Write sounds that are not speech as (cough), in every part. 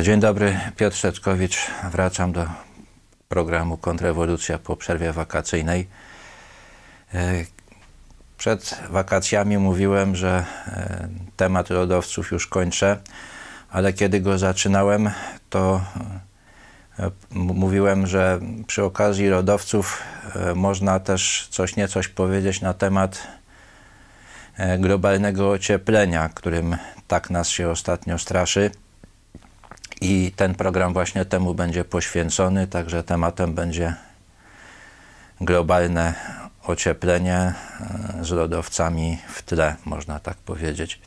Dzień dobry, Piotr Szeczkowicz. Wracam do programu Kontrrewolucja po przerwie wakacyjnej. E, przed wakacjami mówiłem, że e, temat rodowców już kończę, ale kiedy go zaczynałem, to e, mówiłem, że przy okazji rodowców można też coś niecoś powiedzieć na temat globalnego ocieplenia, którym tak nas się ostatnio straszy. I ten program właśnie temu będzie poświęcony, także tematem będzie globalne ocieplenie e, z lodowcami w tle, można tak powiedzieć.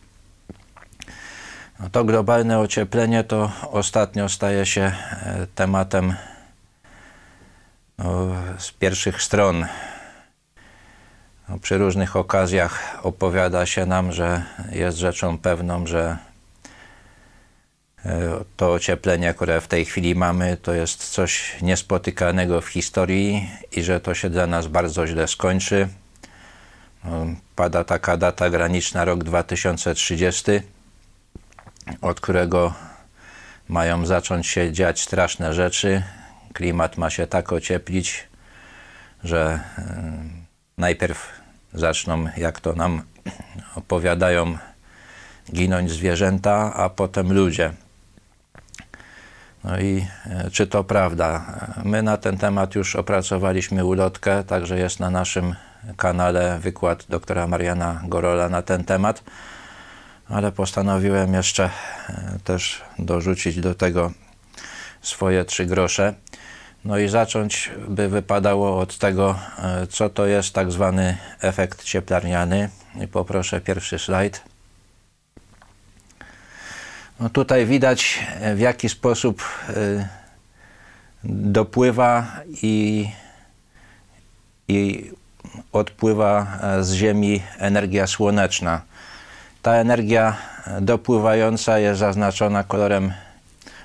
No to globalne ocieplenie to ostatnio staje się e, tematem no, z pierwszych stron. No, przy różnych okazjach opowiada się nam, że jest rzeczą pewną, że to ocieplenie, które w tej chwili mamy, to jest coś niespotykanego w historii i że to się dla nas bardzo źle skończy. No, pada taka data graniczna, rok 2030, od którego mają zacząć się dziać straszne rzeczy. Klimat ma się tak ocieplić, że e, najpierw zaczną, jak to nam opowiadają, ginąć zwierzęta, a potem ludzie. No i e, czy to prawda? My na ten temat już opracowaliśmy ulotkę, także jest na naszym kanale wykład doktora Mariana Gorola na ten temat, ale postanowiłem jeszcze e, też dorzucić do tego swoje trzy grosze. No i zacząć by wypadało od tego, e, co to jest tak zwany efekt cieplarniany. I poproszę pierwszy slajd. No tutaj widać e, w jaki sposób e, dopływa i, i odpływa e, z Ziemi energia słoneczna. Ta energia dopływająca jest zaznaczona kolorem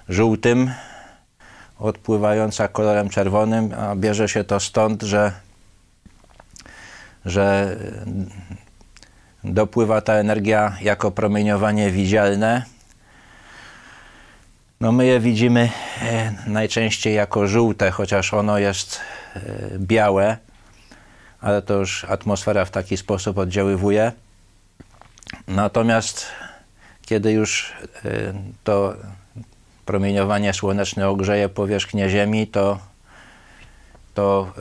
żółtym, odpływająca kolorem czerwonym, a bierze się to stąd, że, że dopływa ta energia jako promieniowanie widzialne, no my je widzimy e, najczęściej jako żółte, chociaż ono jest e, białe, ale to już atmosfera w taki sposób oddziaływuje. Natomiast kiedy już e, to promieniowanie słoneczne ogrzeje powierzchnię Ziemi, to, to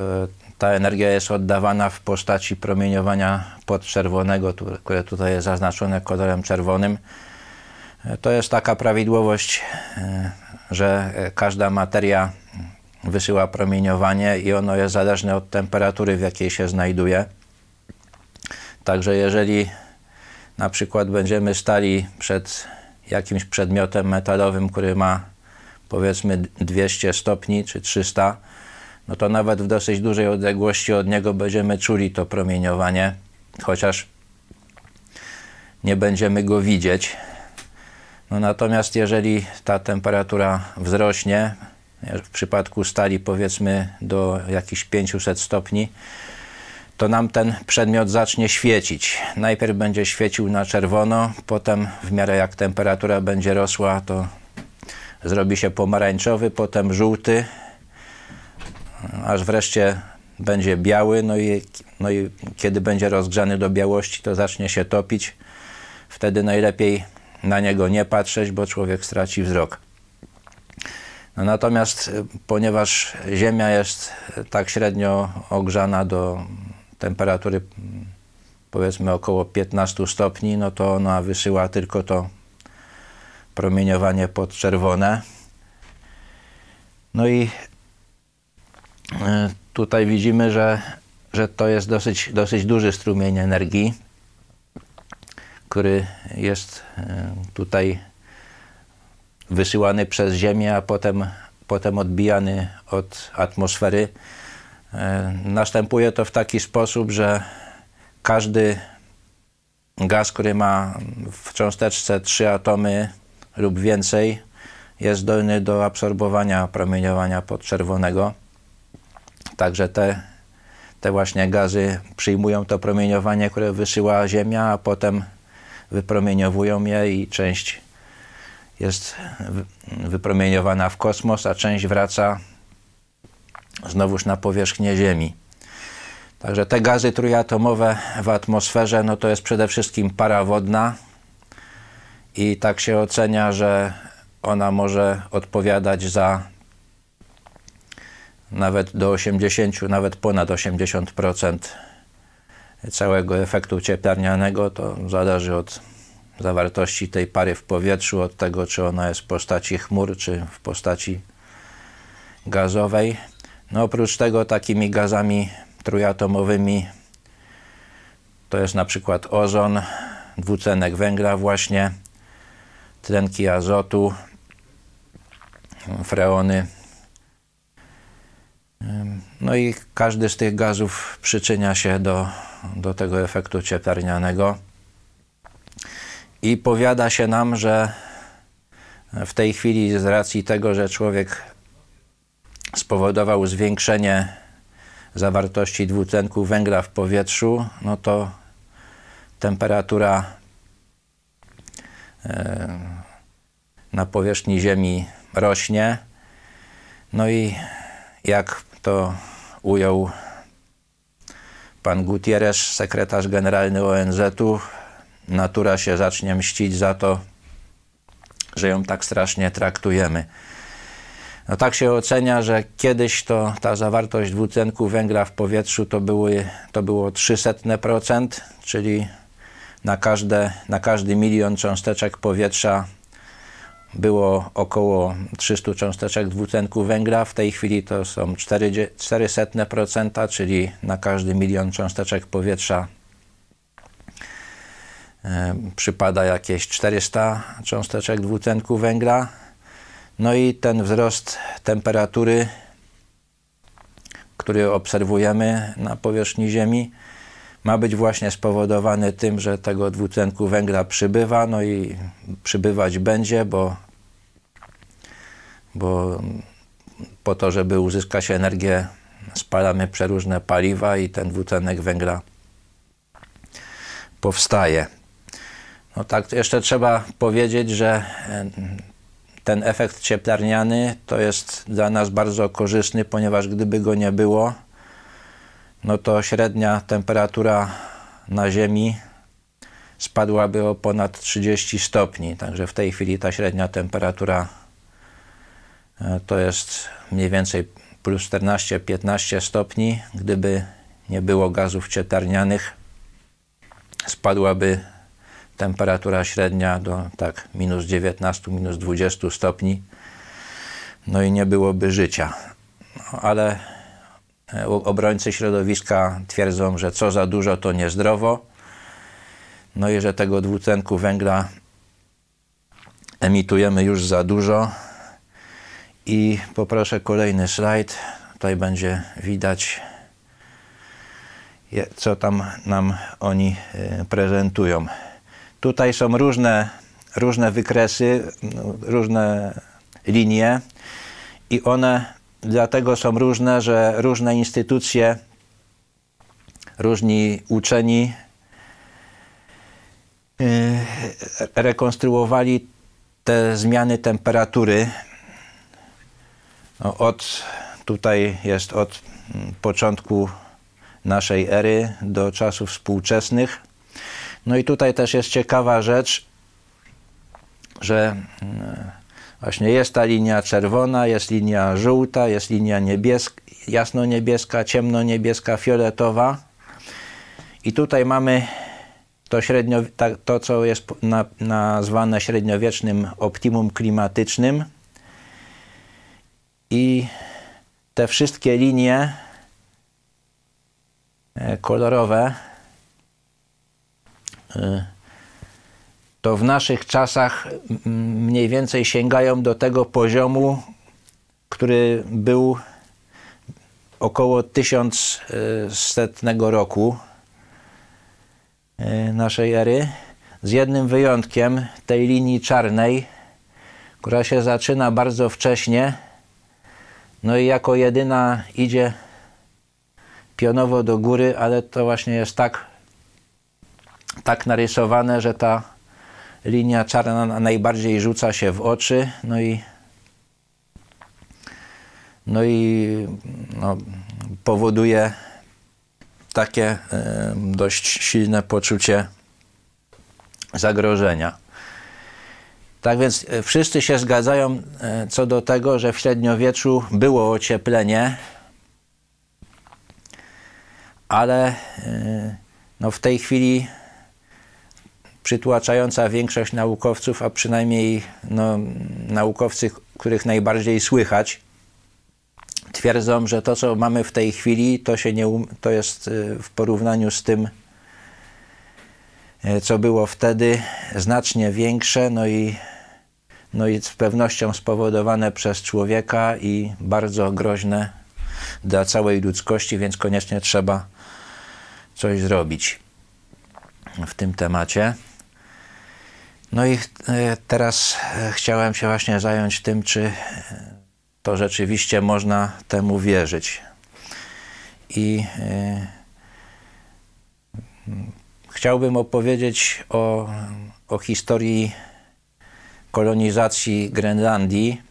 ta energia jest oddawana w postaci promieniowania podczerwonego, które tutaj jest zaznaczone kolorem czerwonym. To jest taka prawidłowość, e, że każda materia wysyła promieniowanie i ono jest zależne od temperatury, w jakiej się znajduje. Także jeżeli na przykład będziemy stali przed jakimś przedmiotem metalowym, który ma powiedzmy 200 stopni czy 300, no to nawet w dosyć dużej odległości od niego będziemy czuli to promieniowanie, chociaż nie będziemy go widzieć. No natomiast jeżeli ta temperatura wzrośnie, w przypadku stali powiedzmy do jakichś 500 stopni, to nam ten przedmiot zacznie świecić. Najpierw będzie świecił na czerwono, potem w miarę jak temperatura będzie rosła, to zrobi się pomarańczowy, potem żółty, aż wreszcie będzie biały, no i, no i kiedy będzie rozgrzany do białości, to zacznie się topić. Wtedy najlepiej na niego nie patrzeć, bo człowiek straci wzrok. No natomiast y, ponieważ Ziemia jest tak średnio ogrzana do temperatury powiedzmy około 15 stopni, no to ona wysyła tylko to promieniowanie podczerwone. No i y, tutaj widzimy, że, że to jest dosyć, dosyć duży strumień energii który jest e, tutaj wysyłany przez Ziemię, a potem, potem odbijany od atmosfery. E, następuje to w taki sposób, że każdy gaz, który ma w cząsteczce trzy atomy lub więcej, jest zdolny do absorbowania promieniowania podczerwonego. Także te, te właśnie gazy przyjmują to promieniowanie, które wysyła Ziemia, a potem wypromieniowują je i część jest wypromieniowana w kosmos, a część wraca znowuż na powierzchnię Ziemi. Także te gazy trójatomowe w atmosferze, no to jest przede wszystkim para wodna i tak się ocenia, że ona może odpowiadać za nawet do 80, nawet ponad 80% całego efektu cieplarnianego. To zależy od zawartości tej pary w powietrzu, od tego, czy ona jest w postaci chmur, czy w postaci gazowej. No oprócz tego takimi gazami trójatomowymi to jest na przykład ozon, dwutlenek węgla właśnie, tlenki azotu, freony. No i każdy z tych gazów przyczynia się do, do tego efektu cieplarnianego. I powiada się nam, że w tej chwili z racji tego, że człowiek spowodował zwiększenie zawartości dwutlenku węgla w powietrzu, no to temperatura e, na powierzchni Ziemi rośnie. No i jak to ujął pan Gutierrez, sekretarz generalny ONZ-u, natura się zacznie mścić za to, że ją tak strasznie traktujemy. No tak się ocenia, że kiedyś to ta zawartość dwutlenku węgla w powietrzu to, były, to było 300%, czyli na, każde, na każdy milion cząsteczek powietrza było około 300 cząsteczek dwutlenku węgla. W tej chwili to są 400%, czyli na każdy milion cząsteczek powietrza e, przypada jakieś 400 cząsteczek dwutlenku węgla. No i ten wzrost temperatury, który obserwujemy na powierzchni Ziemi, ma być właśnie spowodowany tym, że tego dwutlenku węgla przybywa, no i przybywać będzie, bo, bo po to, żeby uzyskać energię, spalamy przeróżne paliwa i ten dwutlenek węgla powstaje. No tak, jeszcze trzeba powiedzieć, że ten efekt cieplarniany to jest dla nas bardzo korzystny, ponieważ gdyby go nie było, no to średnia temperatura na Ziemi spadłaby o ponad 30 stopni. Także w tej chwili ta średnia temperatura e, to jest mniej więcej plus 14-15 stopni. Gdyby nie było gazów cieplarnianych, spadłaby temperatura średnia do tak minus 19, minus 20 stopni. No i nie byłoby życia. No, ale obrońcy środowiska twierdzą, że co za dużo to niezdrowo. No i że tego dwutlenku węgla emitujemy już za dużo. I poproszę kolejny slajd. Tutaj będzie widać, co tam nam oni e, prezentują. Tutaj są różne, różne wykresy, różne linie i one dlatego są różne, że różne instytucje, różni uczeni y, rekonstruowali te zmiany temperatury no, od tutaj jest od początku naszej ery do czasów współczesnych. No i tutaj też jest ciekawa rzecz, że mm, właśnie jest ta linia czerwona, jest linia żółta, jest linia niebieska, jasno-niebieska, ciemno-niebieska, fioletowa. I tutaj mamy to, średnio, to co jest na, nazwane średniowiecznym optimum klimatycznym. I te wszystkie linie e, kolorowe E, to w naszych czasach mniej więcej sięgają do tego poziomu, który był około 1100 roku e, naszej ery, z jednym wyjątkiem tej linii czarnej, która się zaczyna bardzo wcześnie, no i jako jedyna idzie pionowo do góry, ale to właśnie jest tak tak narysowane, że ta linia czarna najbardziej rzuca się w oczy, no i no i no, powoduje takie dość silne poczucie zagrożenia. Tak więc e, wszyscy się zgadzają e, co do tego, że w średniowieczu było ocieplenie, ale e, no w tej chwili przytłaczająca większość naukowców, a przynajmniej no, naukowcy, których najbardziej słychać, twierdzą, że to, co mamy w tej chwili, to, się nie, um, to jest w porównaniu z tym, co było wtedy, znacznie większe, no i no i z pewnością spowodowane przez człowieka i bardzo groźne dla całej ludzkości, więc koniecznie trzeba coś zrobić w tym temacie. No i e, teraz e, chciałem się właśnie zająć tym, czy to rzeczywiście można temu wierzyć. I e, chciałbym opowiedzieć o, o historii kolonizacji Grenlandii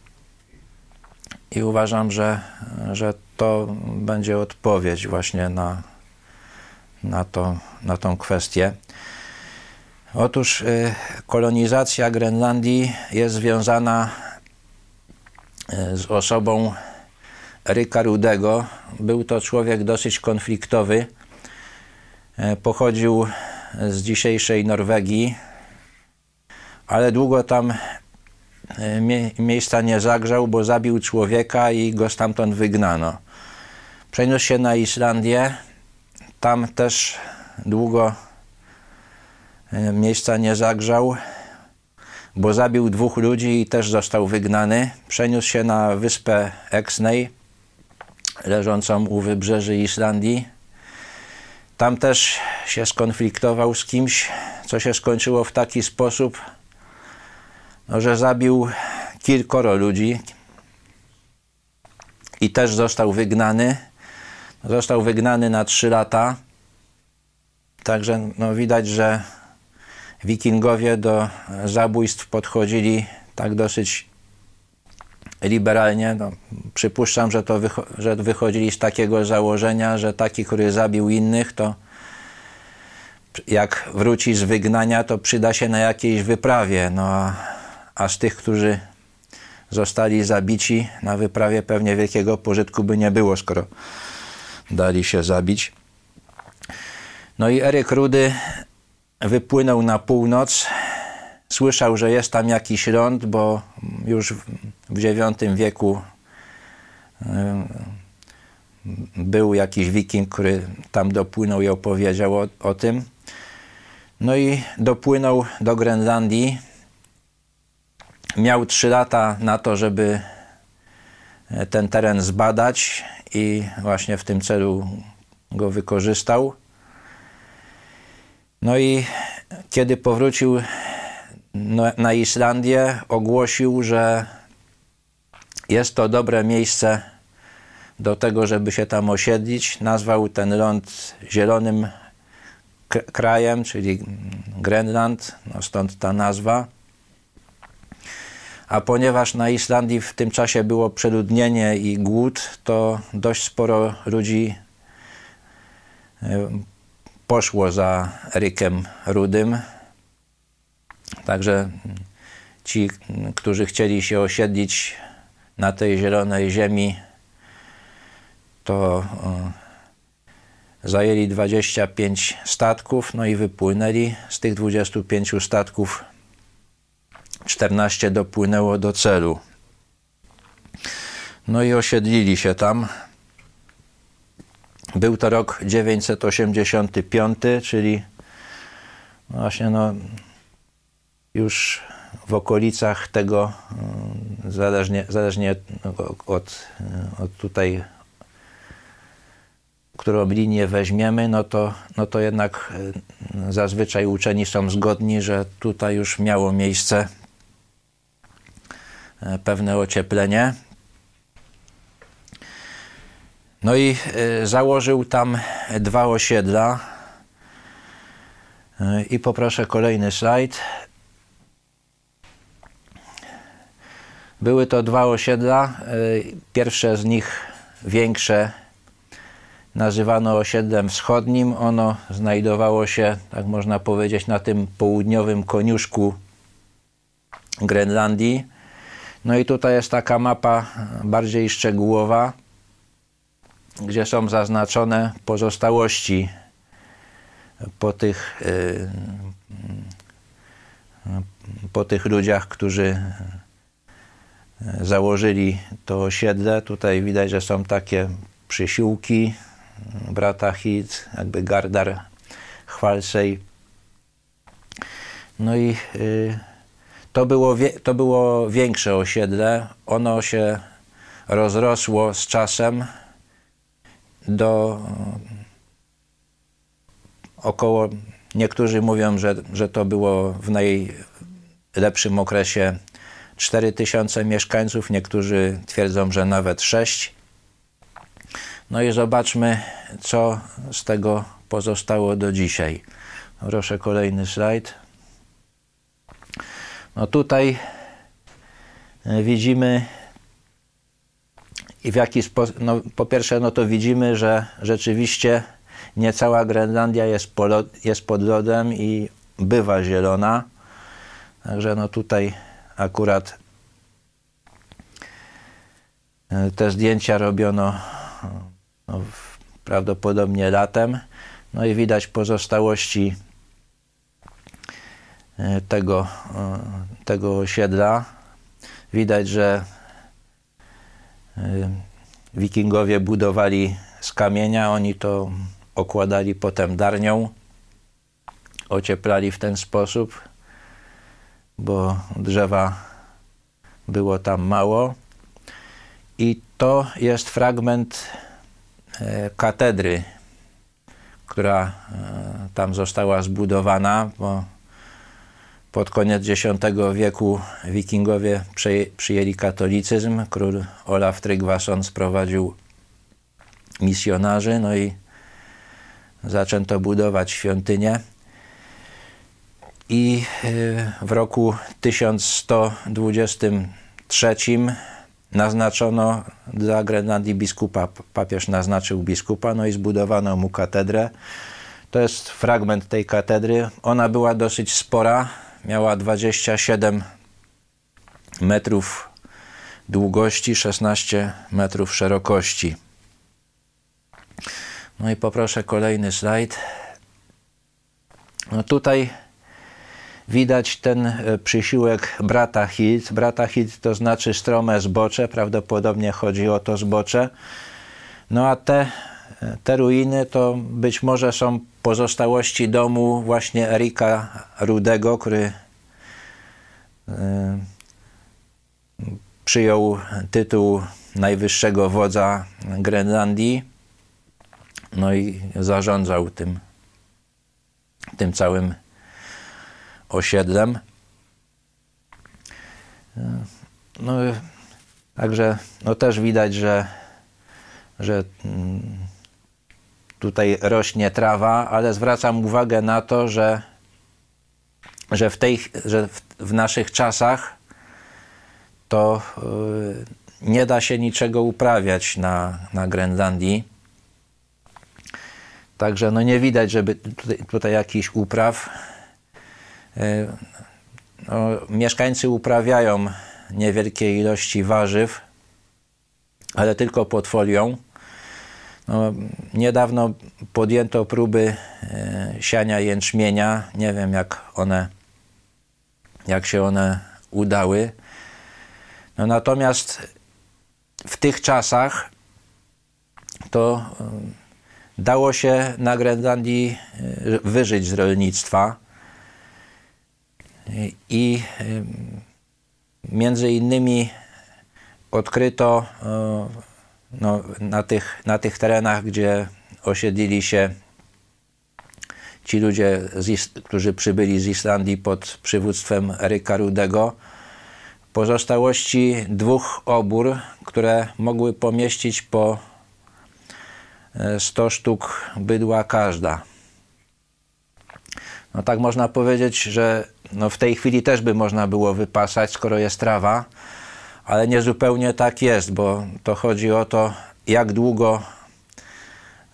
i uważam, że, że to będzie odpowiedź właśnie na, na, to, na tą kwestię. Otóż y, kolonizacja Grenlandii jest związana y, z osobą Ryka Rudego. Był to człowiek dosyć konfliktowy. Y, pochodził z dzisiejszej Norwegii, ale długo tam mie miejsca nie zagrzał, bo zabił człowieka i go stamtąd wygnano. Przeniósł się na Islandię, tam też długo miejsca nie zagrzał, bo zabił dwóch ludzi i też został wygnany. Przeniósł się na wyspę Exney, leżącą u wybrzeży Islandii. Tam też się skonfliktował z kimś, co się skończyło w taki sposób, no, że zabił kilkoro ludzi i też został wygnany. Został wygnany na trzy lata. Także no, widać, że wikingowie do zabójstw podchodzili tak dosyć liberalnie. No, przypuszczam, że to wycho że wychodzili z takiego założenia, że taki, który zabił innych, to jak wróci z wygnania, to przyda się na jakiejś wyprawie. No, a z tych, którzy zostali zabici na wyprawie pewnie wielkiego pożytku by nie było, skoro dali się zabić. No i Eryk Rudy wypłynął na północ. Słyszał, że jest tam jakiś ląd, bo już w IX wieku był jakiś wiking, który tam dopłynął i opowiedział o, o tym. No i dopłynął do Grenlandii Miał 3 lata na to, żeby e, ten teren zbadać i właśnie w tym celu go wykorzystał. No i kiedy powrócił na Islandię, ogłosił, że jest to dobre miejsce do tego, żeby się tam osiedlić. Nazwał ten ląd Zielonym Krajem, czyli Grenland, no stąd ta nazwa. A ponieważ na Islandii w tym czasie było przeludnienie i głód, to dość sporo ludzi e, poszło za Rykiem Rudym. Także ci, którzy chcieli się osiedlić na tej zielonej ziemi, to e, zajęli 25 statków, no i wypłynęli. Z tych 25 statków 14 dopłynęło do celu. No i osiedlili się tam. Był to rok 985, czyli właśnie no, już w okolicach tego, mm, zależnie, zależnie od, od tutaj, którą linię weźmiemy, no to, no to jednak y, zazwyczaj uczeni są zgodni, że tutaj już miało miejsce E, pewne ocieplenie. No i y, założył tam dwa osiedla. Y, I poproszę kolejny slajd. Były to dwa osiedla. Y, pierwsze z nich większe nazywano osiedlem wschodnim. Ono znajdowało się, tak można powiedzieć, na tym południowym koniuszku Grenlandii. No i tutaj jest taka mapa bardziej szczegółowa gdzie są zaznaczone pozostałości po tych, y, po tych ludziach, którzy założyli to osiedle. Tutaj widać, że są takie przysiłki brata Hit, jakby Gardar Chwalsej. No i y, to, było, to było większe osiedle. Ono się rozrosło z czasem do około, niektórzy mówią, że, że to było w najlepszym okresie 4000 mieszkańców, niektórzy twierdzą, że nawet 6. No i zobaczmy, co z tego pozostało do dzisiaj. Proszę kolejny slajd. No tutaj e, widzimy i w jaki sposób, no po pierwsze, no to widzimy, że rzeczywiście nie cała Grenlandia jest, pod, jest pod lodem i bywa zielona. Także no tutaj akurat e, te zdjęcia robiono no, prawdopodobnie latem. No i widać pozostałości e, tego, e, tego osiedla. Widać, że wikingowie budowali z kamienia, oni to okładali potem darnią, ocieplali w ten sposób, bo drzewa było tam mało. I to jest fragment e, katedry, która e, tam została zbudowana, bo pod koniec X wieku wikingowie przyjęli katolicyzm. Król Olaf Tryggvason sprowadził misjonarzy, no i zaczęto budować świątynię. I e, w roku 1123 naznaczono dla Grenlandii biskupa. Papież naznaczył biskupa, no i zbudowano mu katedrę. To jest fragment tej katedry. Ona była dosyć spora, miała 27 metrów długości, 16 metrów szerokości. No i poproszę kolejny slajd. No tutaj widać ten e, przysiłek brata hit. Brata to znaczy strome zbocze, prawdopodobnie chodzi o to zbocze. No a te, e, te ruiny to być może są pozostałości domu właśnie Erika Rudego, który e, przyjął tytuł najwyższego wodza Grenlandii no i zarządzał tym, tym całym osiedlem. No, także no też widać, że, że mm, tutaj rośnie trawa, ale zwracam uwagę na to, że, że, w, tej, że w, w naszych czasach to yy, nie da się niczego uprawiać na, na Grenlandii Także no nie widać, żeby tutaj, tutaj jakiś upraw. E, no, mieszkańcy uprawiają niewielkie ilości warzyw, ale tylko pod folią. No, niedawno podjęto próby e, siania jęczmienia. Nie wiem, jak one, jak się one udały. No, natomiast w tych czasach to dało się na Grenlandii e, wyżyć z rolnictwa i e, między innymi odkryto e, no, na, tych, na tych terenach, gdzie osiedlili się ci ludzie, którzy przybyli z Islandii pod przywództwem Eryka Rudego, pozostałości dwóch obór, które mogły pomieścić po 100 sztuk bydła każda. No tak można powiedzieć, że no w tej chwili też by można było wypasać, skoro jest trawa, ale nie zupełnie tak jest, bo to chodzi o to, jak długo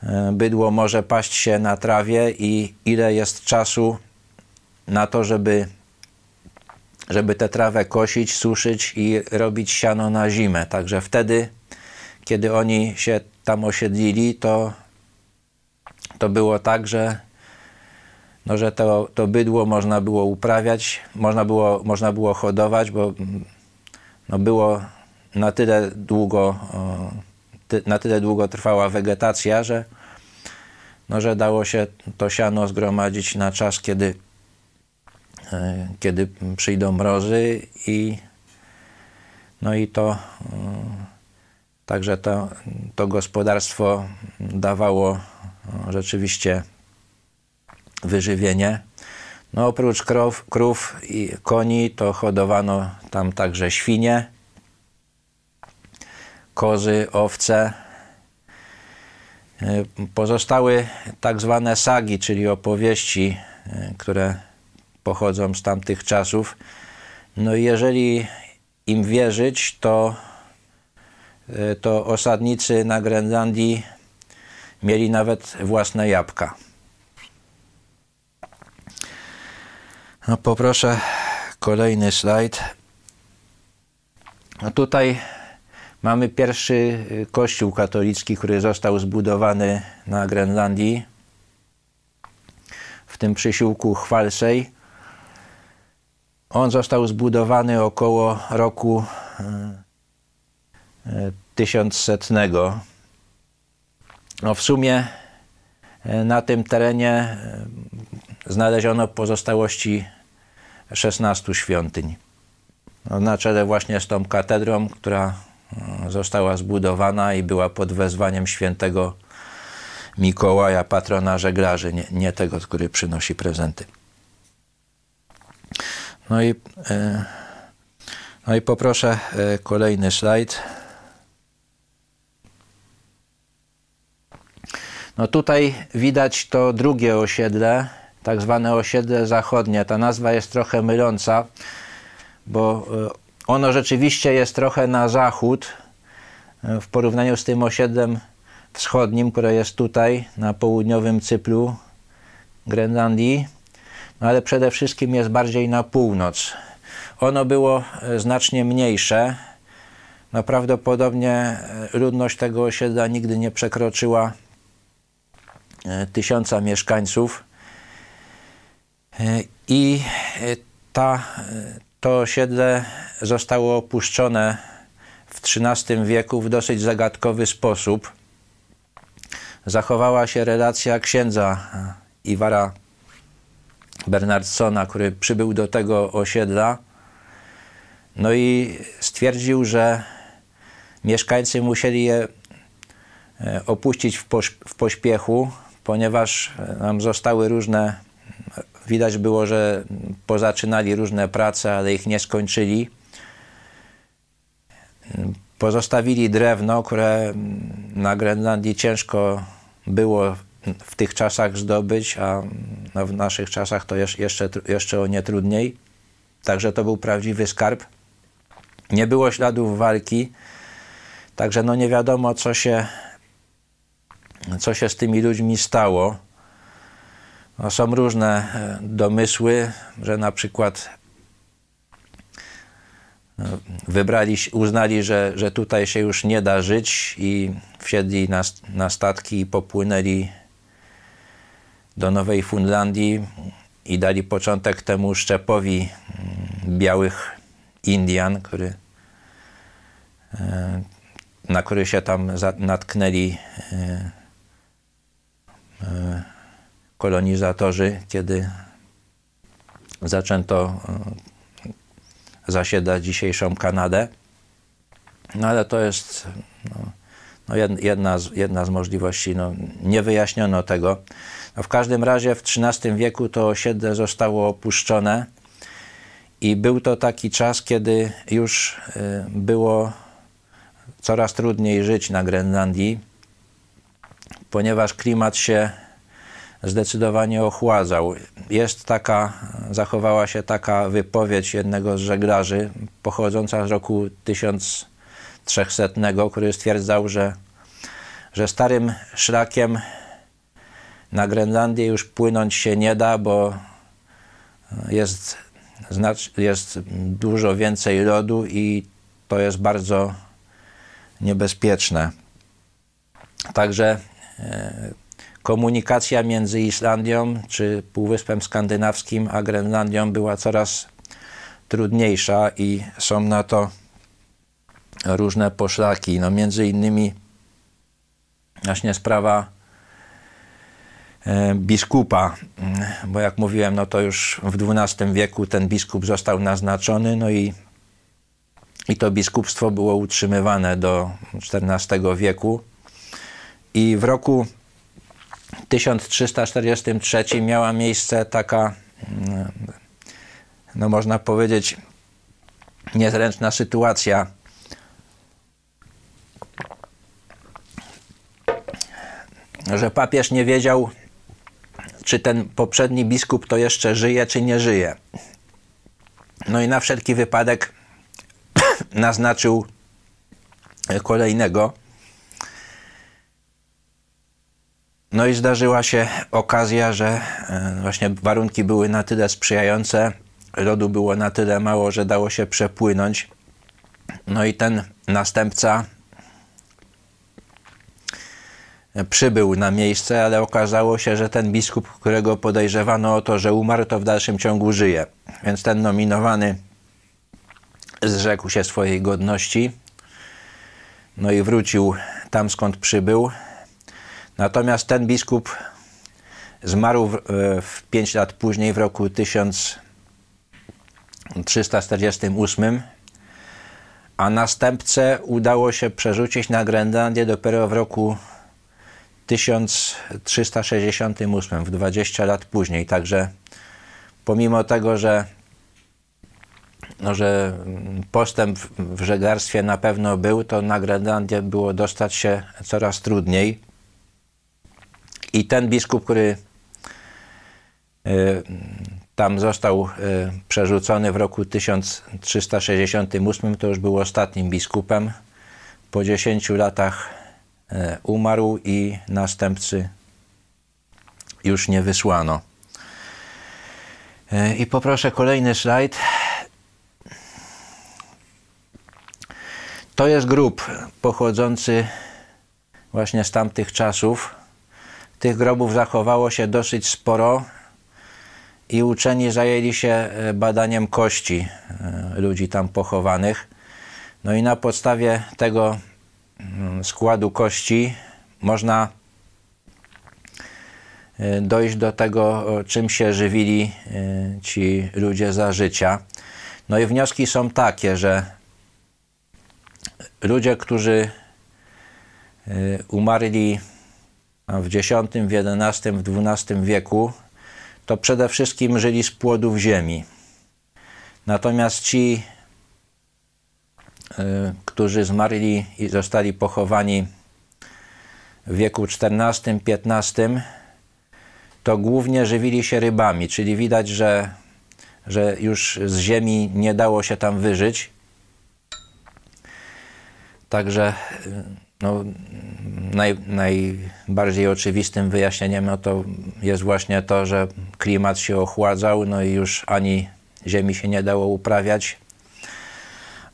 e, bydło może paść się na trawie i ile jest czasu na to, żeby, żeby tę trawę kosić, suszyć i robić siano na zimę. Także wtedy, kiedy oni się tam osiedlili, to, to było tak, że, no, że to, to bydło można było uprawiać, można było, można było hodować, bo no, było na tyle długo, na tyle długo trwała wegetacja, że, no, że dało się to siano zgromadzić na czas, kiedy, e, kiedy przyjdą mrozy i no i to także to, to gospodarstwo dawało rzeczywiście wyżywienie. No oprócz krów, krów i koni to hodowano tam także świnie, kozy, owce. E, pozostały tak zwane sagi, czyli opowieści, e, które pochodzą z tamtych czasów. No i jeżeli im wierzyć, to, e, to osadnicy na Grenlandii mieli nawet własne jabłka. No poproszę kolejny slajd. No tutaj mamy pierwszy y, kościół katolicki, który został zbudowany na Grenlandii, w tym przysiłku Chwalsej. On został zbudowany około roku 1100. Y, y, no w sumie na tym terenie znaleziono pozostałości 16 świątyń. No, na czele właśnie z tą katedrą, która e, została zbudowana i była pod wezwaniem świętego Mikołaja, patrona żeglarzy, nie, nie tego, który przynosi prezenty. No i, e, no i poproszę e, kolejny slajd. No tutaj widać to drugie osiedle, tak zwane osiedle zachodnie. Ta nazwa jest trochę myląca, bo e, ono rzeczywiście jest trochę na zachód e, w porównaniu z tym osiedlem wschodnim, które jest tutaj na południowym Cyplu Grenlandii, no ale przede wszystkim jest bardziej na północ. Ono było e, znacznie mniejsze. No prawdopodobnie ludność tego osiedla nigdy nie przekroczyła tysiąca mieszkańców. E, I e, ta, e, to osiedle zostało opuszczone w XIII wieku w dosyć zagadkowy sposób. Zachowała się relacja księdza Iwara Bernardsona, który przybył do tego osiedla. No i stwierdził, że mieszkańcy musieli je opuścić w pośpiechu, ponieważ nam zostały różne Widać było, że pozaczynali różne prace, ale ich nie skończyli. Pozostawili drewno, które na Grenlandii ciężko było w tych czasach zdobyć, a no w naszych czasach to jeszcze, jeszcze o nie trudniej. Także to był prawdziwy skarb. Nie było śladów walki, także no nie wiadomo, co się, co się z tymi ludźmi stało. No, są różne e, domysły, że na przykład e, wybrali, uznali, że, że tutaj się już nie da żyć i wsiedli na, na statki i popłynęli do Nowej Fundlandii i dali początek temu szczepowi mm, białych Indian, który, e, na który się tam natknęli kolonizatorzy, kiedy zaczęto e, zasiedać dzisiejszą Kanadę. No ale to jest no, no jedna, z, jedna z możliwości. No, nie wyjaśniono tego. No, w każdym razie w XIII wieku to osiedle zostało opuszczone i był to taki czas, kiedy już e, było coraz trudniej żyć na Grenlandii, ponieważ klimat się zdecydowanie ochładzał. Jest taka, zachowała się taka wypowiedź jednego z żeglarzy pochodząca z roku 1300, który stwierdzał, że, że starym szlakiem na Grenlandię już płynąć się nie da, bo jest, jest dużo więcej lodu i to jest bardzo niebezpieczne. Także e, komunikacja między Islandią czy Półwyspem Skandynawskim a Grenlandią była coraz trudniejsza i są na to różne poszlaki. No między innymi właśnie sprawa e, biskupa, bo jak mówiłem, no to już w XII wieku ten biskup został naznaczony, no i, i to biskupstwo było utrzymywane do XIV wieku. I w roku 1343 miała miejsce taka, mm, no można powiedzieć, niezręczna sytuacja. Że papież nie wiedział, czy ten poprzedni biskup to jeszcze żyje, czy nie żyje. No i na wszelki wypadek (coughs) naznaczył kolejnego. No i zdarzyła się okazja, że e, właśnie warunki były na tyle sprzyjające, lodu było na tyle mało, że dało się przepłynąć. No i ten następca przybył na miejsce, ale okazało się, że ten biskup, którego podejrzewano o to, że umarł, to w dalszym ciągu żyje. Więc ten nominowany zrzekł się swojej godności, no i wrócił tam, skąd przybył. Natomiast ten biskup zmarł w, e, w 5 lat później, w roku 1348, a następcę udało się przerzucić na Grenlandię dopiero w roku 1368, w 20 lat później. Także pomimo tego, że, no, że postęp w żeglarstwie na pewno był, to na Grenlandię było dostać się coraz trudniej. I ten biskup, który e, tam został e, przerzucony w roku 1368, to już był ostatnim biskupem. Po 10 latach e, umarł i następcy już nie wysłano. I poproszę kolejny slajd. To jest grób pochodzący właśnie z tamtych czasów. Tych grobów zachowało się dosyć sporo i uczeni zajęli się e, badaniem kości e, ludzi tam pochowanych. No i na podstawie tego mm, składu kości można e, dojść do tego, czym się żywili ci ludzie za życia. No i wnioski są takie, że ludzie, którzy umarli w X, w XI, w XII wieku, to przede wszystkim żyli z płodów ziemi. Natomiast ci, y, którzy zmarli i zostali pochowani w wieku XIV-XV, to głównie żywili się rybami, czyli widać, że, że już z ziemi nie dało się tam wyżyć. Także y, no, naj, najbardziej oczywistym wyjaśnieniem no to jest właśnie to, że klimat się ochładzał, no i już ani ziemi się nie dało uprawiać,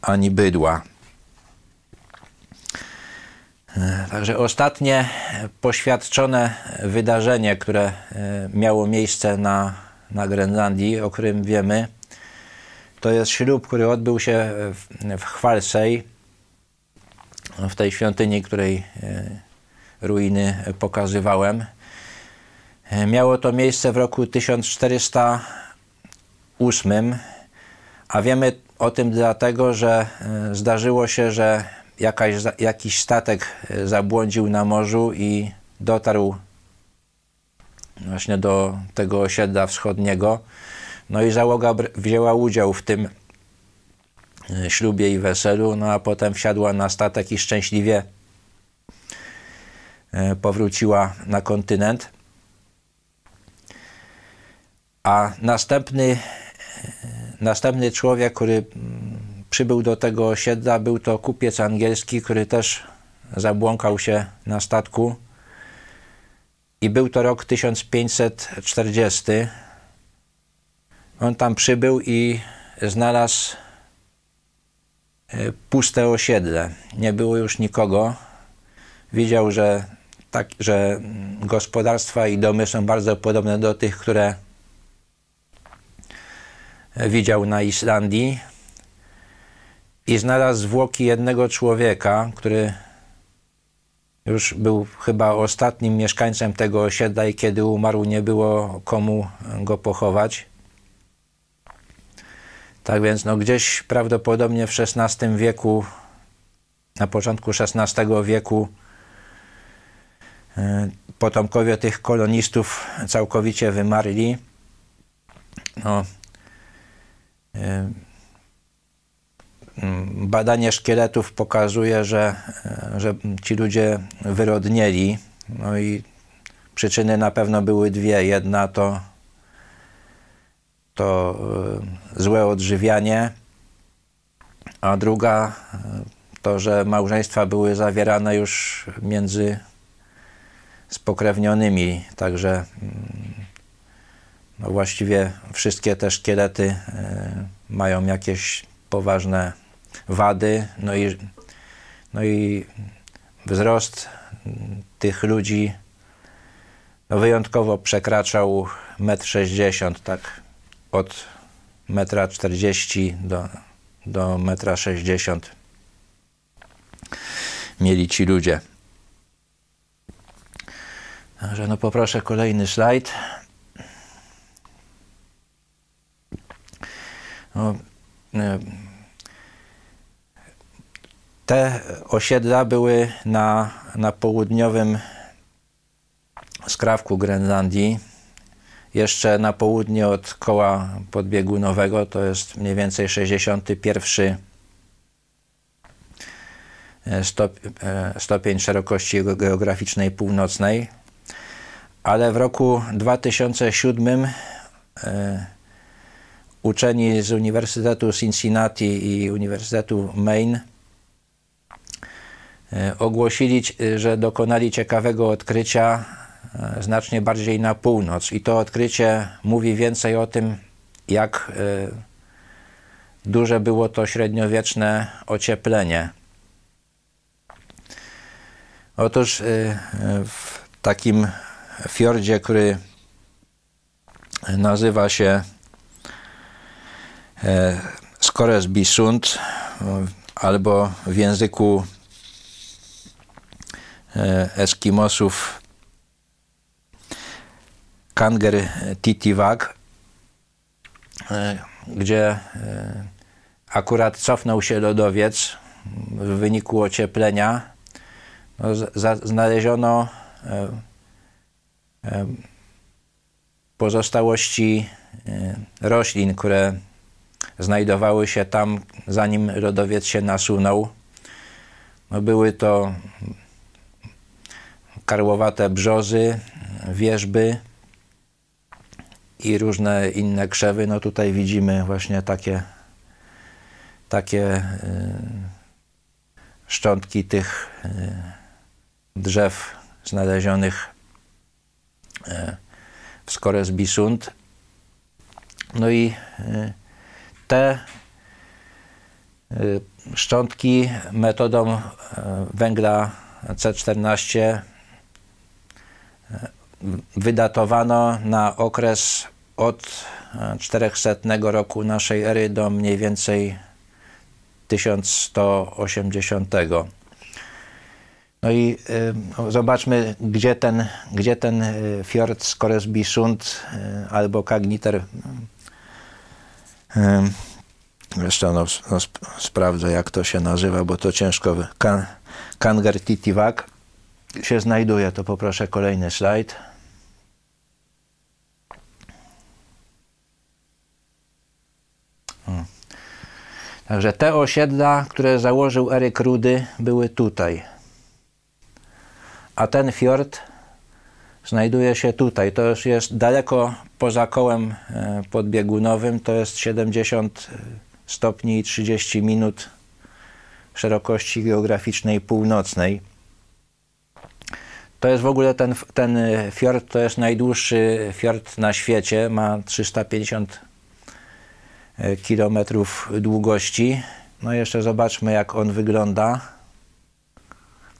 ani bydła. Także ostatnie poświadczone wydarzenie, które e, miało miejsce na, na Grenlandii, o którym wiemy, to jest ślub, który odbył się w, w Chwalsej w tej świątyni, której e, ruiny pokazywałem. E, miało to miejsce w roku 1408, a wiemy o tym dlatego, że e, zdarzyło się, że jakaś, jakiś statek zabłądził na morzu i dotarł właśnie do tego osiedla wschodniego. No i załoga wzięła udział w tym ślubie i weselu, no a potem wsiadła na statek i szczęśliwie e, powróciła na kontynent. A następny, następny człowiek, który mm, przybył do tego osiedla, był to kupiec angielski, który też zabłąkał się na statku. I był to rok 1540. On tam przybył i znalazł puste osiedle. Nie było już nikogo. Widział, że, tak, że gospodarstwa i domy są bardzo podobne do tych, które widział na Islandii. I znalazł zwłoki jednego człowieka, który już był chyba ostatnim mieszkańcem tego osiedla i kiedy umarł, nie było komu go pochować. Tak więc no, gdzieś prawdopodobnie w XVI wieku, na początku XVI wieku, e, potomkowie tych kolonistów całkowicie wymarli. No, e, badanie szkieletów pokazuje, że, że ci ludzie wyrodnieli. No i przyczyny na pewno były dwie. Jedna to, to e, złe odżywianie, a druga e, to, że małżeństwa były zawierane już między spokrewnionymi, także mm, no właściwie wszystkie te szkielety e, mają jakieś poważne wady, no i, no i wzrost tych ludzi no wyjątkowo przekraczał 1,60 m, tak od 1,40 m do, do 1,60 m mieli ci ludzie. Także no poproszę kolejny slajd. No, e, te osiedla były na, na południowym skrawku Grenlandii, jeszcze na południe od koła podbiegunowego, to jest mniej więcej 61 e, e, stopień szerokości geograficznej północnej, ale w roku 2007 e, uczeni z Uniwersytetu Cincinnati i Uniwersytetu Maine ogłosili, że dokonali ciekawego odkrycia znacznie bardziej na północ. I to odkrycie mówi więcej o tym, jak duże było to średniowieczne ocieplenie. Otóż w takim fiordzie, który nazywa się Skoresbysund, albo w języku E, Eskimosów Kanger Titiwag, e, gdzie e, akurat cofnął się lodowiec w wyniku ocieplenia. No, znaleziono pozostałości roślin, które znajdowały się tam, zanim lodowiec się nasunął. No, były to karłowate brzozy, wierzby i różne inne krzewy. No tutaj widzimy właśnie takie, takie y, szczątki tych y, drzew znalezionych y, w Skoresbisund. No i te szczątki metodą węgla C14 wydatowano na okres od 400 roku naszej ery do mniej więcej 1180. No i y, zobaczmy, gdzie ten, gdzie ten y, fiord Skoresbysund y, albo Kagniter y, jeszcze no, no, sp sprawdzę, jak to się nazywa, bo to ciężko. Kan Kangertitiwak się znajduje, to poproszę kolejny slajd. Także te osiedla, które założył Eryk Rudy, były tutaj. A ten fiord znajduje się tutaj. To już jest daleko poza kołem e, podbiegunowym, to jest 70 stopni i 30 minut szerokości geograficznej północnej. To jest w ogóle ten, ten fiord, to jest najdłuższy fiord na świecie, ma 350 e, kilometrów długości. No jeszcze zobaczmy jak on wygląda.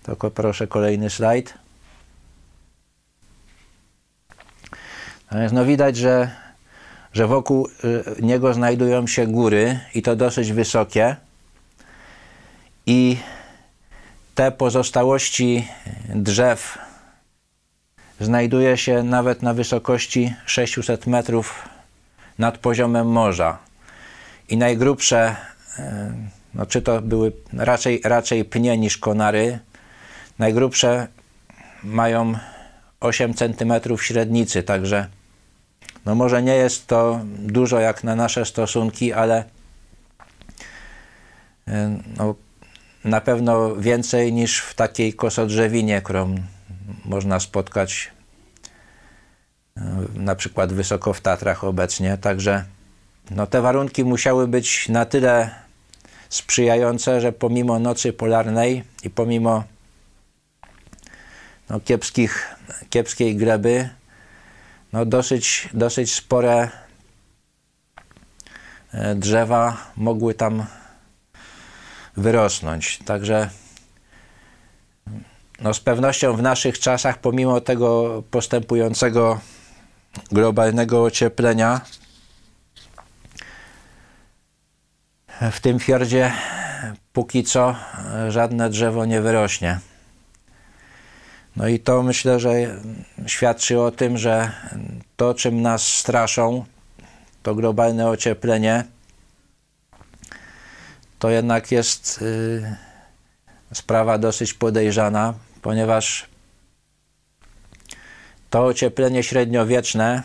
Tylko proszę kolejny slajd. No widać, że, że wokół e, niego znajdują się góry i to dosyć wysokie. I te pozostałości drzew znajduje się nawet na wysokości 600 metrów nad poziomem morza. I najgrubsze, e, no czy to były raczej, raczej pnie niż konary, najgrubsze mają 8 cm średnicy, także no może nie jest to dużo jak na nasze stosunki, ale e, no, na pewno więcej niż w takiej kosodrzewinie, którą można spotkać e, na przykład wysoko w Tatrach obecnie. Także no, te warunki musiały być na tyle sprzyjające, że pomimo nocy polarnej i pomimo no, kiepskich, kiepskiej gleby, no, dosyć, dosyć spore e, drzewa mogły tam wyrosnąć. Także no z pewnością w naszych czasach, pomimo tego postępującego globalnego ocieplenia, w tym fiordzie póki co żadne drzewo nie wyrośnie. No i to myślę, że świadczy o tym, że to, czym nas straszą, to globalne ocieplenie, to jednak jest y, sprawa dosyć podejrzana, ponieważ to ocieplenie średniowieczne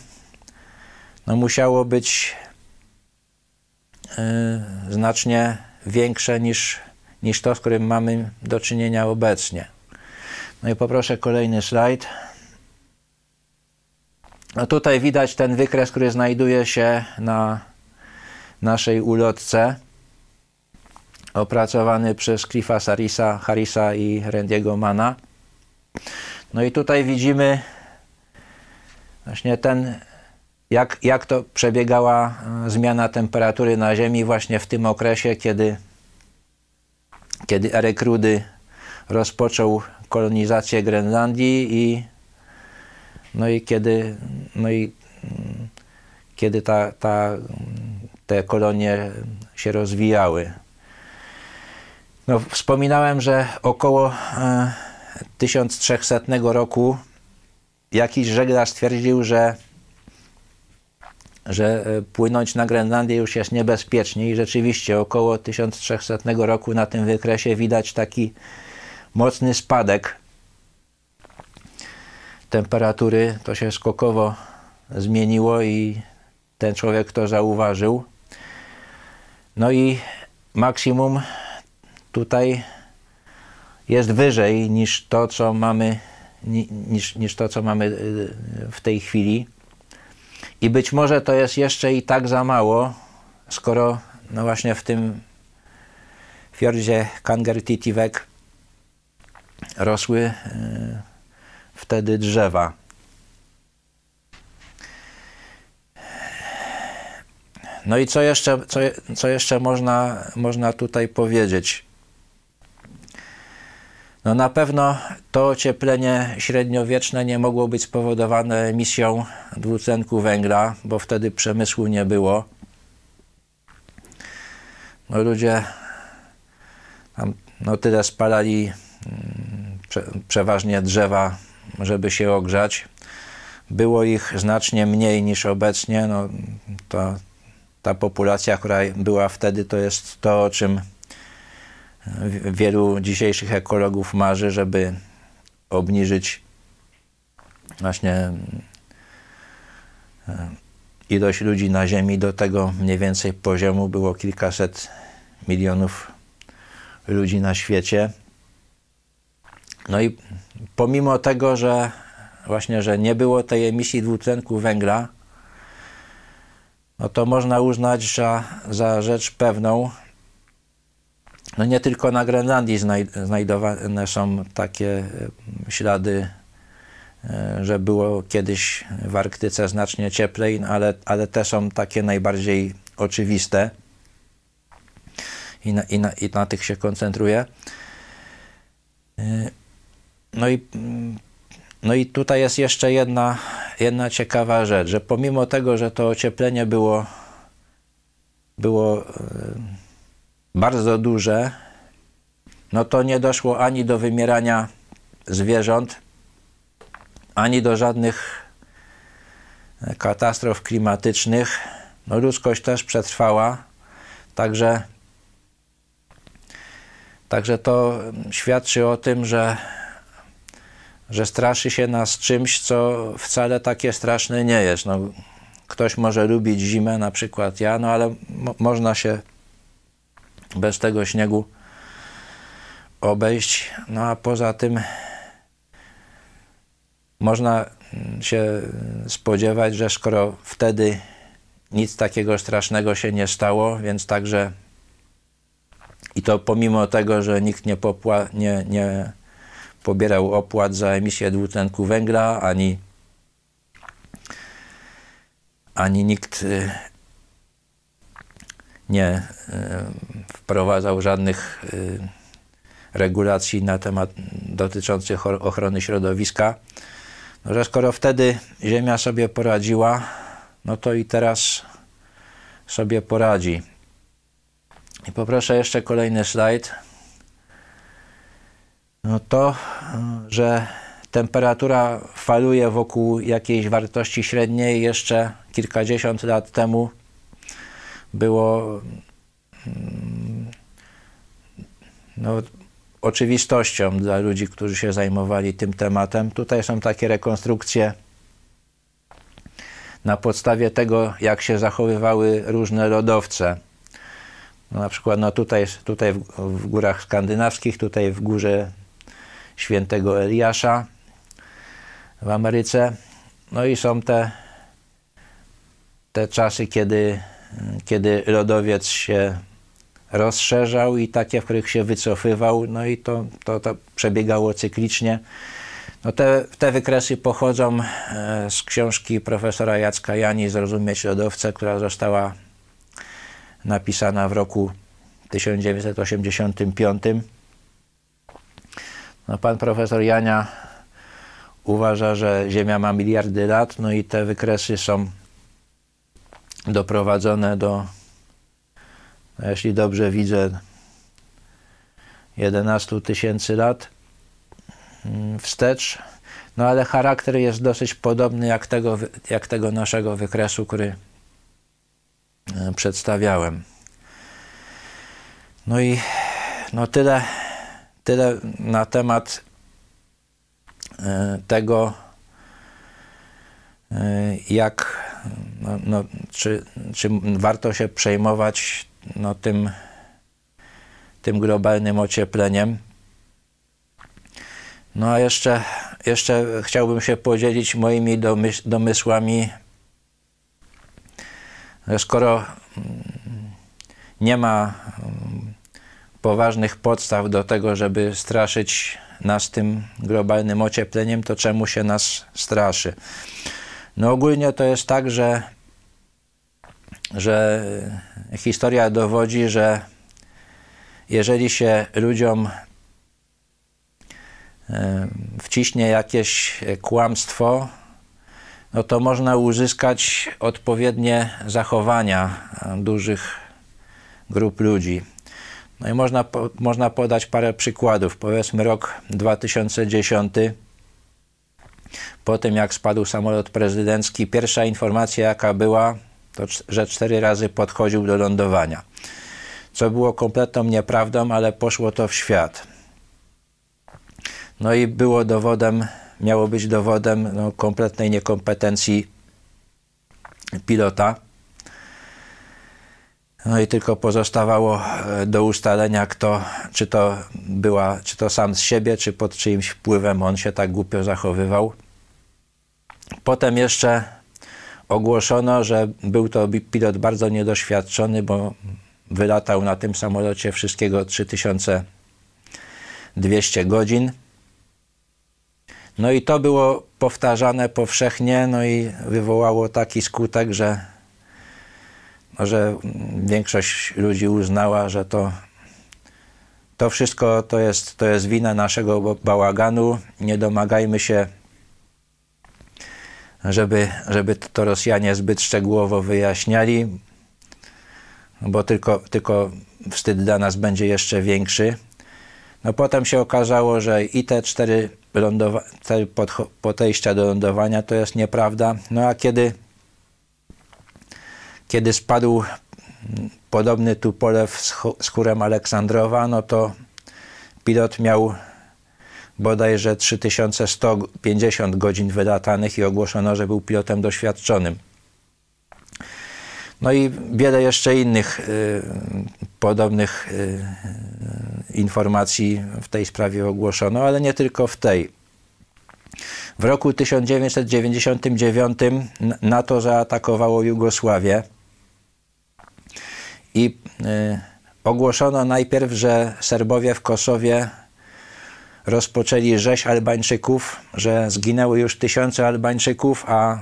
no, musiało być znacznie większe niż, niż to, z którym mamy do czynienia obecnie. No i poproszę kolejny slajd. No tutaj widać ten wykres, który znajduje się na naszej ulotce opracowany przez Cliffa Harrisa, Harrisa i Randy'ego Mana. No i tutaj widzimy właśnie ten, jak, jak to przebiegała e, zmiana temperatury na Ziemi właśnie w tym okresie, kiedy, kiedy Eryk Rudy rozpoczął kolonizację Grenlandii i no i kiedy, no i, mm, kiedy ta, ta, te kolonie się rozwijały. No, wspominałem, że około e, 1300 roku jakiś żeglarz stwierdził, że, że e, płynąć na Grenlandię już jest niebezpiecznie i rzeczywiście około 1300 roku na tym wykresie widać taki mocny spadek temperatury. To się skokowo zmieniło i ten człowiek to zauważył. No i maksimum tutaj jest wyżej niż to, co mamy, niż, niż to, co mamy y, w tej chwili. I być może to jest jeszcze i tak za mało, skoro no właśnie w tym fiordzie Kangertitivek rosły y, wtedy drzewa. No i co jeszcze, co, co jeszcze można, można tutaj powiedzieć? No na pewno to ocieplenie średniowieczne nie mogło być spowodowane emisją dwutlenku węgla, bo wtedy przemysłu nie było. No ludzie tam, no tyle spalali mm, prze, przeważnie drzewa, żeby się ogrzać. Było ich znacznie mniej niż obecnie. No, to, ta populacja, która była wtedy, to jest to, o czym wielu dzisiejszych ekologów marzy, żeby obniżyć właśnie e, ilość ludzi na Ziemi do tego mniej więcej poziomu. Było kilkaset milionów ludzi na świecie. No i pomimo tego, że, właśnie, że nie było tej emisji dwutlenku węgla, no to można uznać za, za rzecz pewną, no nie tylko na Grenlandii znajdowane są takie e, ślady, e, że było kiedyś w Arktyce znacznie cieplej, ale, ale te są takie najbardziej oczywiste i na, i na, i na tych się koncentruję. E, no i, no i tutaj jest jeszcze jedna, jedna ciekawa rzecz, że pomimo tego, że to ocieplenie było, było bardzo duże, no to nie doszło ani do wymierania zwierząt, ani do żadnych e, katastrof klimatycznych. No ludzkość też przetrwała, także, także to świadczy o tym, że, że straszy się nas czymś, co wcale takie straszne nie jest. No, ktoś może lubić zimę, na przykład ja, no ale mo można się bez tego śniegu obejść. No a poza tym można się spodziewać, że skoro wtedy nic takiego strasznego się nie stało, więc także i to pomimo tego, że nikt nie, popła, nie, nie pobierał opłat za emisję dwutlenku węgla, ani, ani nikt y, nie y, wprowadzał żadnych y, regulacji na temat dotyczących ochrony środowiska, no, że skoro wtedy Ziemia sobie poradziła, no to i teraz sobie poradzi. I poproszę jeszcze kolejny slajd. No to, że temperatura faluje wokół jakiejś wartości średniej jeszcze kilkadziesiąt lat temu było mm, no, oczywistością dla ludzi, którzy się zajmowali tym tematem. Tutaj są takie rekonstrukcje na podstawie tego, jak się zachowywały różne lodowce. No, na przykład no tutaj, tutaj w, w górach skandynawskich, tutaj w górze świętego Eliasza w Ameryce. No i są te, te czasy, kiedy, kiedy lodowiec się rozszerzał i takie, w których się wycofywał, no i to, to, to przebiegało cyklicznie. No te, te wykresy pochodzą e, z książki profesora Jacka Jani Zrozumieć lodowce, która została napisana w roku 1985. No pan profesor Jania uważa, że Ziemia ma miliardy lat, no i te wykresy są doprowadzone do jeśli dobrze widzę, 11 tysięcy lat mm, wstecz. No ale charakter jest dosyć podobny jak tego, jak tego naszego wykresu, który e, przedstawiałem. No i no tyle, tyle na temat e, tego, e, jak, no, no, czy, czy warto się przejmować no, tym, tym globalnym ociepleniem. No a jeszcze, jeszcze chciałbym się podzielić moimi domys domysłami, że skoro mm, nie ma mm, poważnych podstaw do tego, żeby straszyć nas tym globalnym ociepleniem, to czemu się nas straszy? No ogólnie to jest tak, że że historia dowodzi, że jeżeli się ludziom e, wciśnie jakieś kłamstwo, no to można uzyskać odpowiednie zachowania dużych grup ludzi. No i można, można podać parę przykładów. Powiedzmy rok 2010. Po tym jak spadł samolot prezydencki, pierwsza informacja jaka była, to, że cztery razy podchodził do lądowania. Co było kompletną nieprawdą, ale poszło to w świat. No i było dowodem, miało być dowodem no, kompletnej niekompetencji pilota. No i tylko pozostawało e, do ustalenia, kto, czy to była, czy to sam z siebie, czy pod czyimś wpływem on się tak głupio zachowywał. Potem jeszcze ogłoszono, że był to pilot bardzo niedoświadczony, bo wylatał na tym samolocie wszystkiego 3200 godzin. No i to było powtarzane powszechnie, no i wywołało taki skutek, że, no, że większość ludzi uznała, że to, to wszystko to jest, to jest wina naszego bałaganu. Nie domagajmy się, żeby, żeby to Rosjanie zbyt szczegółowo wyjaśniali, bo tylko, tylko wstyd dla nas będzie jeszcze większy. No potem się okazało, że i te cztery, lądowa- te podejścia do lądowania to jest nieprawda. No a kiedy, kiedy spadł podobny Tupolew z, chórem Aleksandrowa, no to pilot miał bodajże 3150 godzin wylatanych i ogłoszono, że był pilotem doświadczonym. No i wiele jeszcze innych y, podobnych y, informacji w tej sprawie ogłoszono, ale nie tylko w tej. W roku 1999 NATO zaatakowało Jugosławię i y, ogłoszono najpierw, że Serbowie w Kosowie rozpoczęli rzeź Albańczyków, że zginęły już tysiące Albańczyków, a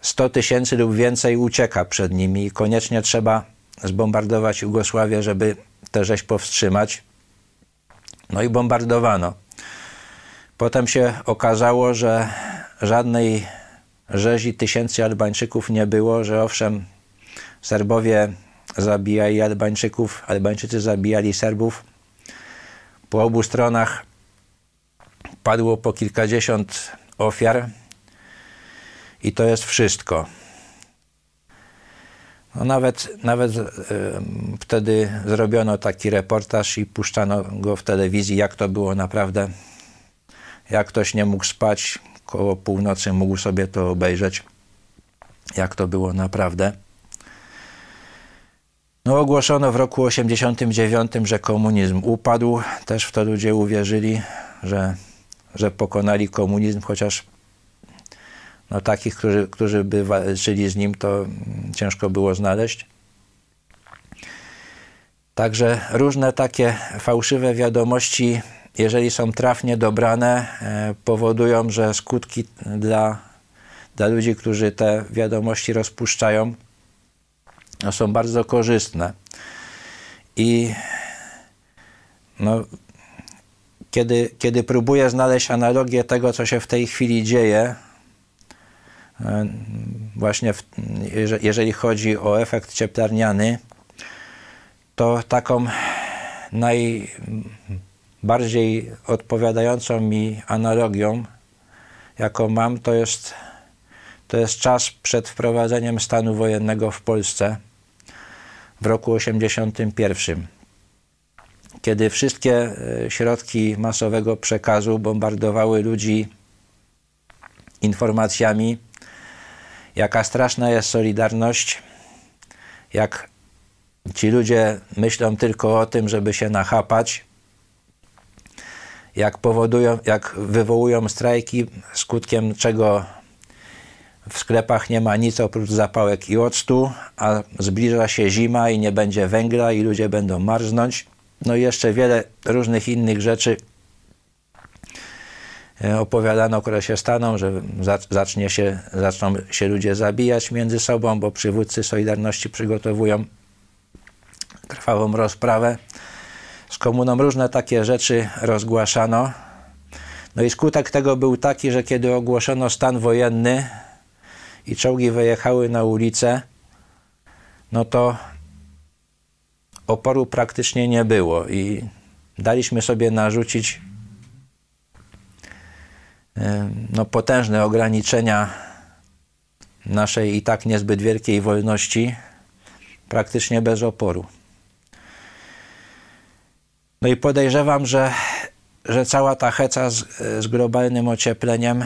100 tysięcy lub więcej ucieka przed nimi i koniecznie trzeba zbombardować Jugosławię, żeby tę rzeź powstrzymać. No i bombardowano. Potem się okazało, że żadnej rzezi tysięcy Albańczyków nie było, że owszem, Serbowie zabijali Albańczyków, Albańczycy zabijali Serbów. Po obu stronach padło po kilkadziesiąt ofiar i to jest wszystko. No nawet nawet e, wtedy zrobiono taki reportaż i puszczano go w telewizji, jak to było naprawdę. Jak ktoś nie mógł spać, koło północy mógł sobie to obejrzeć, jak to było naprawdę. No ogłoszono w roku 89, że komunizm upadł. Też w to ludzie uwierzyli, że, że pokonali komunizm, chociaż no, takich, którzy, którzy by walczyli z nim, to ciężko było znaleźć. Także różne takie fałszywe wiadomości, jeżeli są trafnie dobrane, e, powodują, że skutki dla, dla ludzi, którzy te wiadomości rozpuszczają, no, są bardzo korzystne. I no, kiedy, kiedy próbuję znaleźć analogię tego, co się w tej chwili dzieje, E, właśnie w, jeżeli chodzi o efekt cieplarniany, to taką najbardziej odpowiadającą mi analogią, jaką mam, to jest, to jest czas przed wprowadzeniem stanu wojennego w Polsce w roku 1981 kiedy wszystkie e, środki masowego przekazu bombardowały ludzi informacjami, jaka straszna jest solidarność, jak ci ludzie myślą tylko o tym, żeby się nachapać, jak powodują, jak wywołują strajki, skutkiem czego w sklepach nie ma nic oprócz zapałek i octu, a zbliża się zima i nie będzie węgla i ludzie będą marznąć. No i jeszcze wiele różnych innych rzeczy, E, opowiadano, które się staną, że zacznie się, zaczną się ludzie zabijać między sobą, bo przywódcy Solidarności przygotowują krwawą rozprawę. Z komuną różne takie rzeczy rozgłaszano. No i skutek tego był taki, że kiedy ogłoszono stan wojenny i czołgi wyjechały na ulicę, no to oporu praktycznie nie było i daliśmy sobie narzucić no, potężne ograniczenia naszej i tak niezbyt wielkiej wolności praktycznie bez oporu. No i podejrzewam, że, że cała ta heca z, z globalnym ociepleniem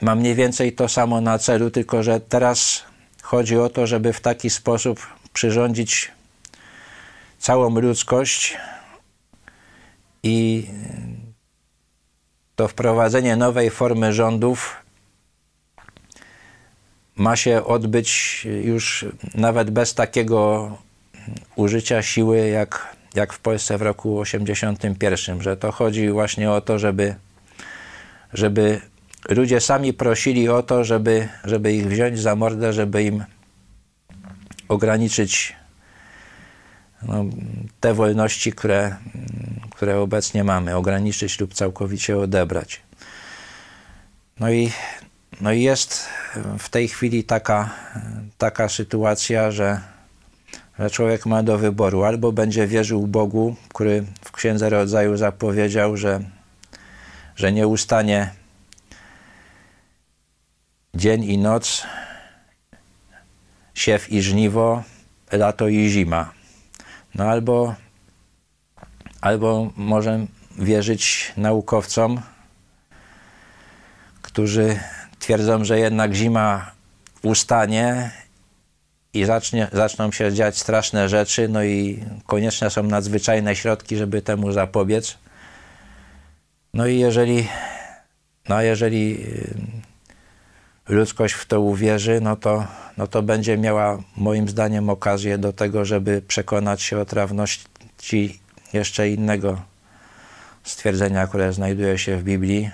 ma mniej więcej to samo na celu, tylko że teraz chodzi o to, żeby w taki sposób przyrządzić całą ludzkość i to wprowadzenie nowej formy rządów ma się odbyć już nawet bez takiego użycia siły jak, jak w Polsce w roku 81, że to chodzi właśnie o to, żeby, żeby ludzie sami prosili o to, żeby, żeby ich wziąć za mordę, żeby im ograniczyć no, te wolności, które, które obecnie mamy, ograniczyć lub całkowicie odebrać. No i, no i jest w tej chwili taka, taka sytuacja, że, że człowiek ma do wyboru albo będzie wierzył Bogu, który w Księdze Rodzaju zapowiedział, że, że nie ustanie dzień i noc, siew i żniwo, lato i zima. No albo, albo może wierzyć naukowcom, którzy twierdzą, że jednak zima ustanie i zacznie, zaczną się dziać straszne rzeczy, no i konieczne są nadzwyczajne środki, żeby temu zapobiec. No i jeżeli, no jeżeli ludzkość w to uwierzy, no to, no to będzie miała moim zdaniem okazję do tego, żeby przekonać się o trawności jeszcze innego stwierdzenia, które znajduje się w Biblii,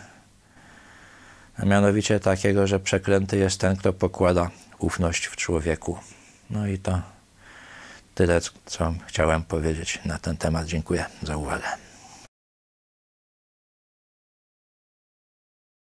a mianowicie takiego, że przeklęty jest ten, kto pokłada ufność w człowieku. No i to tyle, co chciałem powiedzieć na ten temat. Dziękuję za uwagę.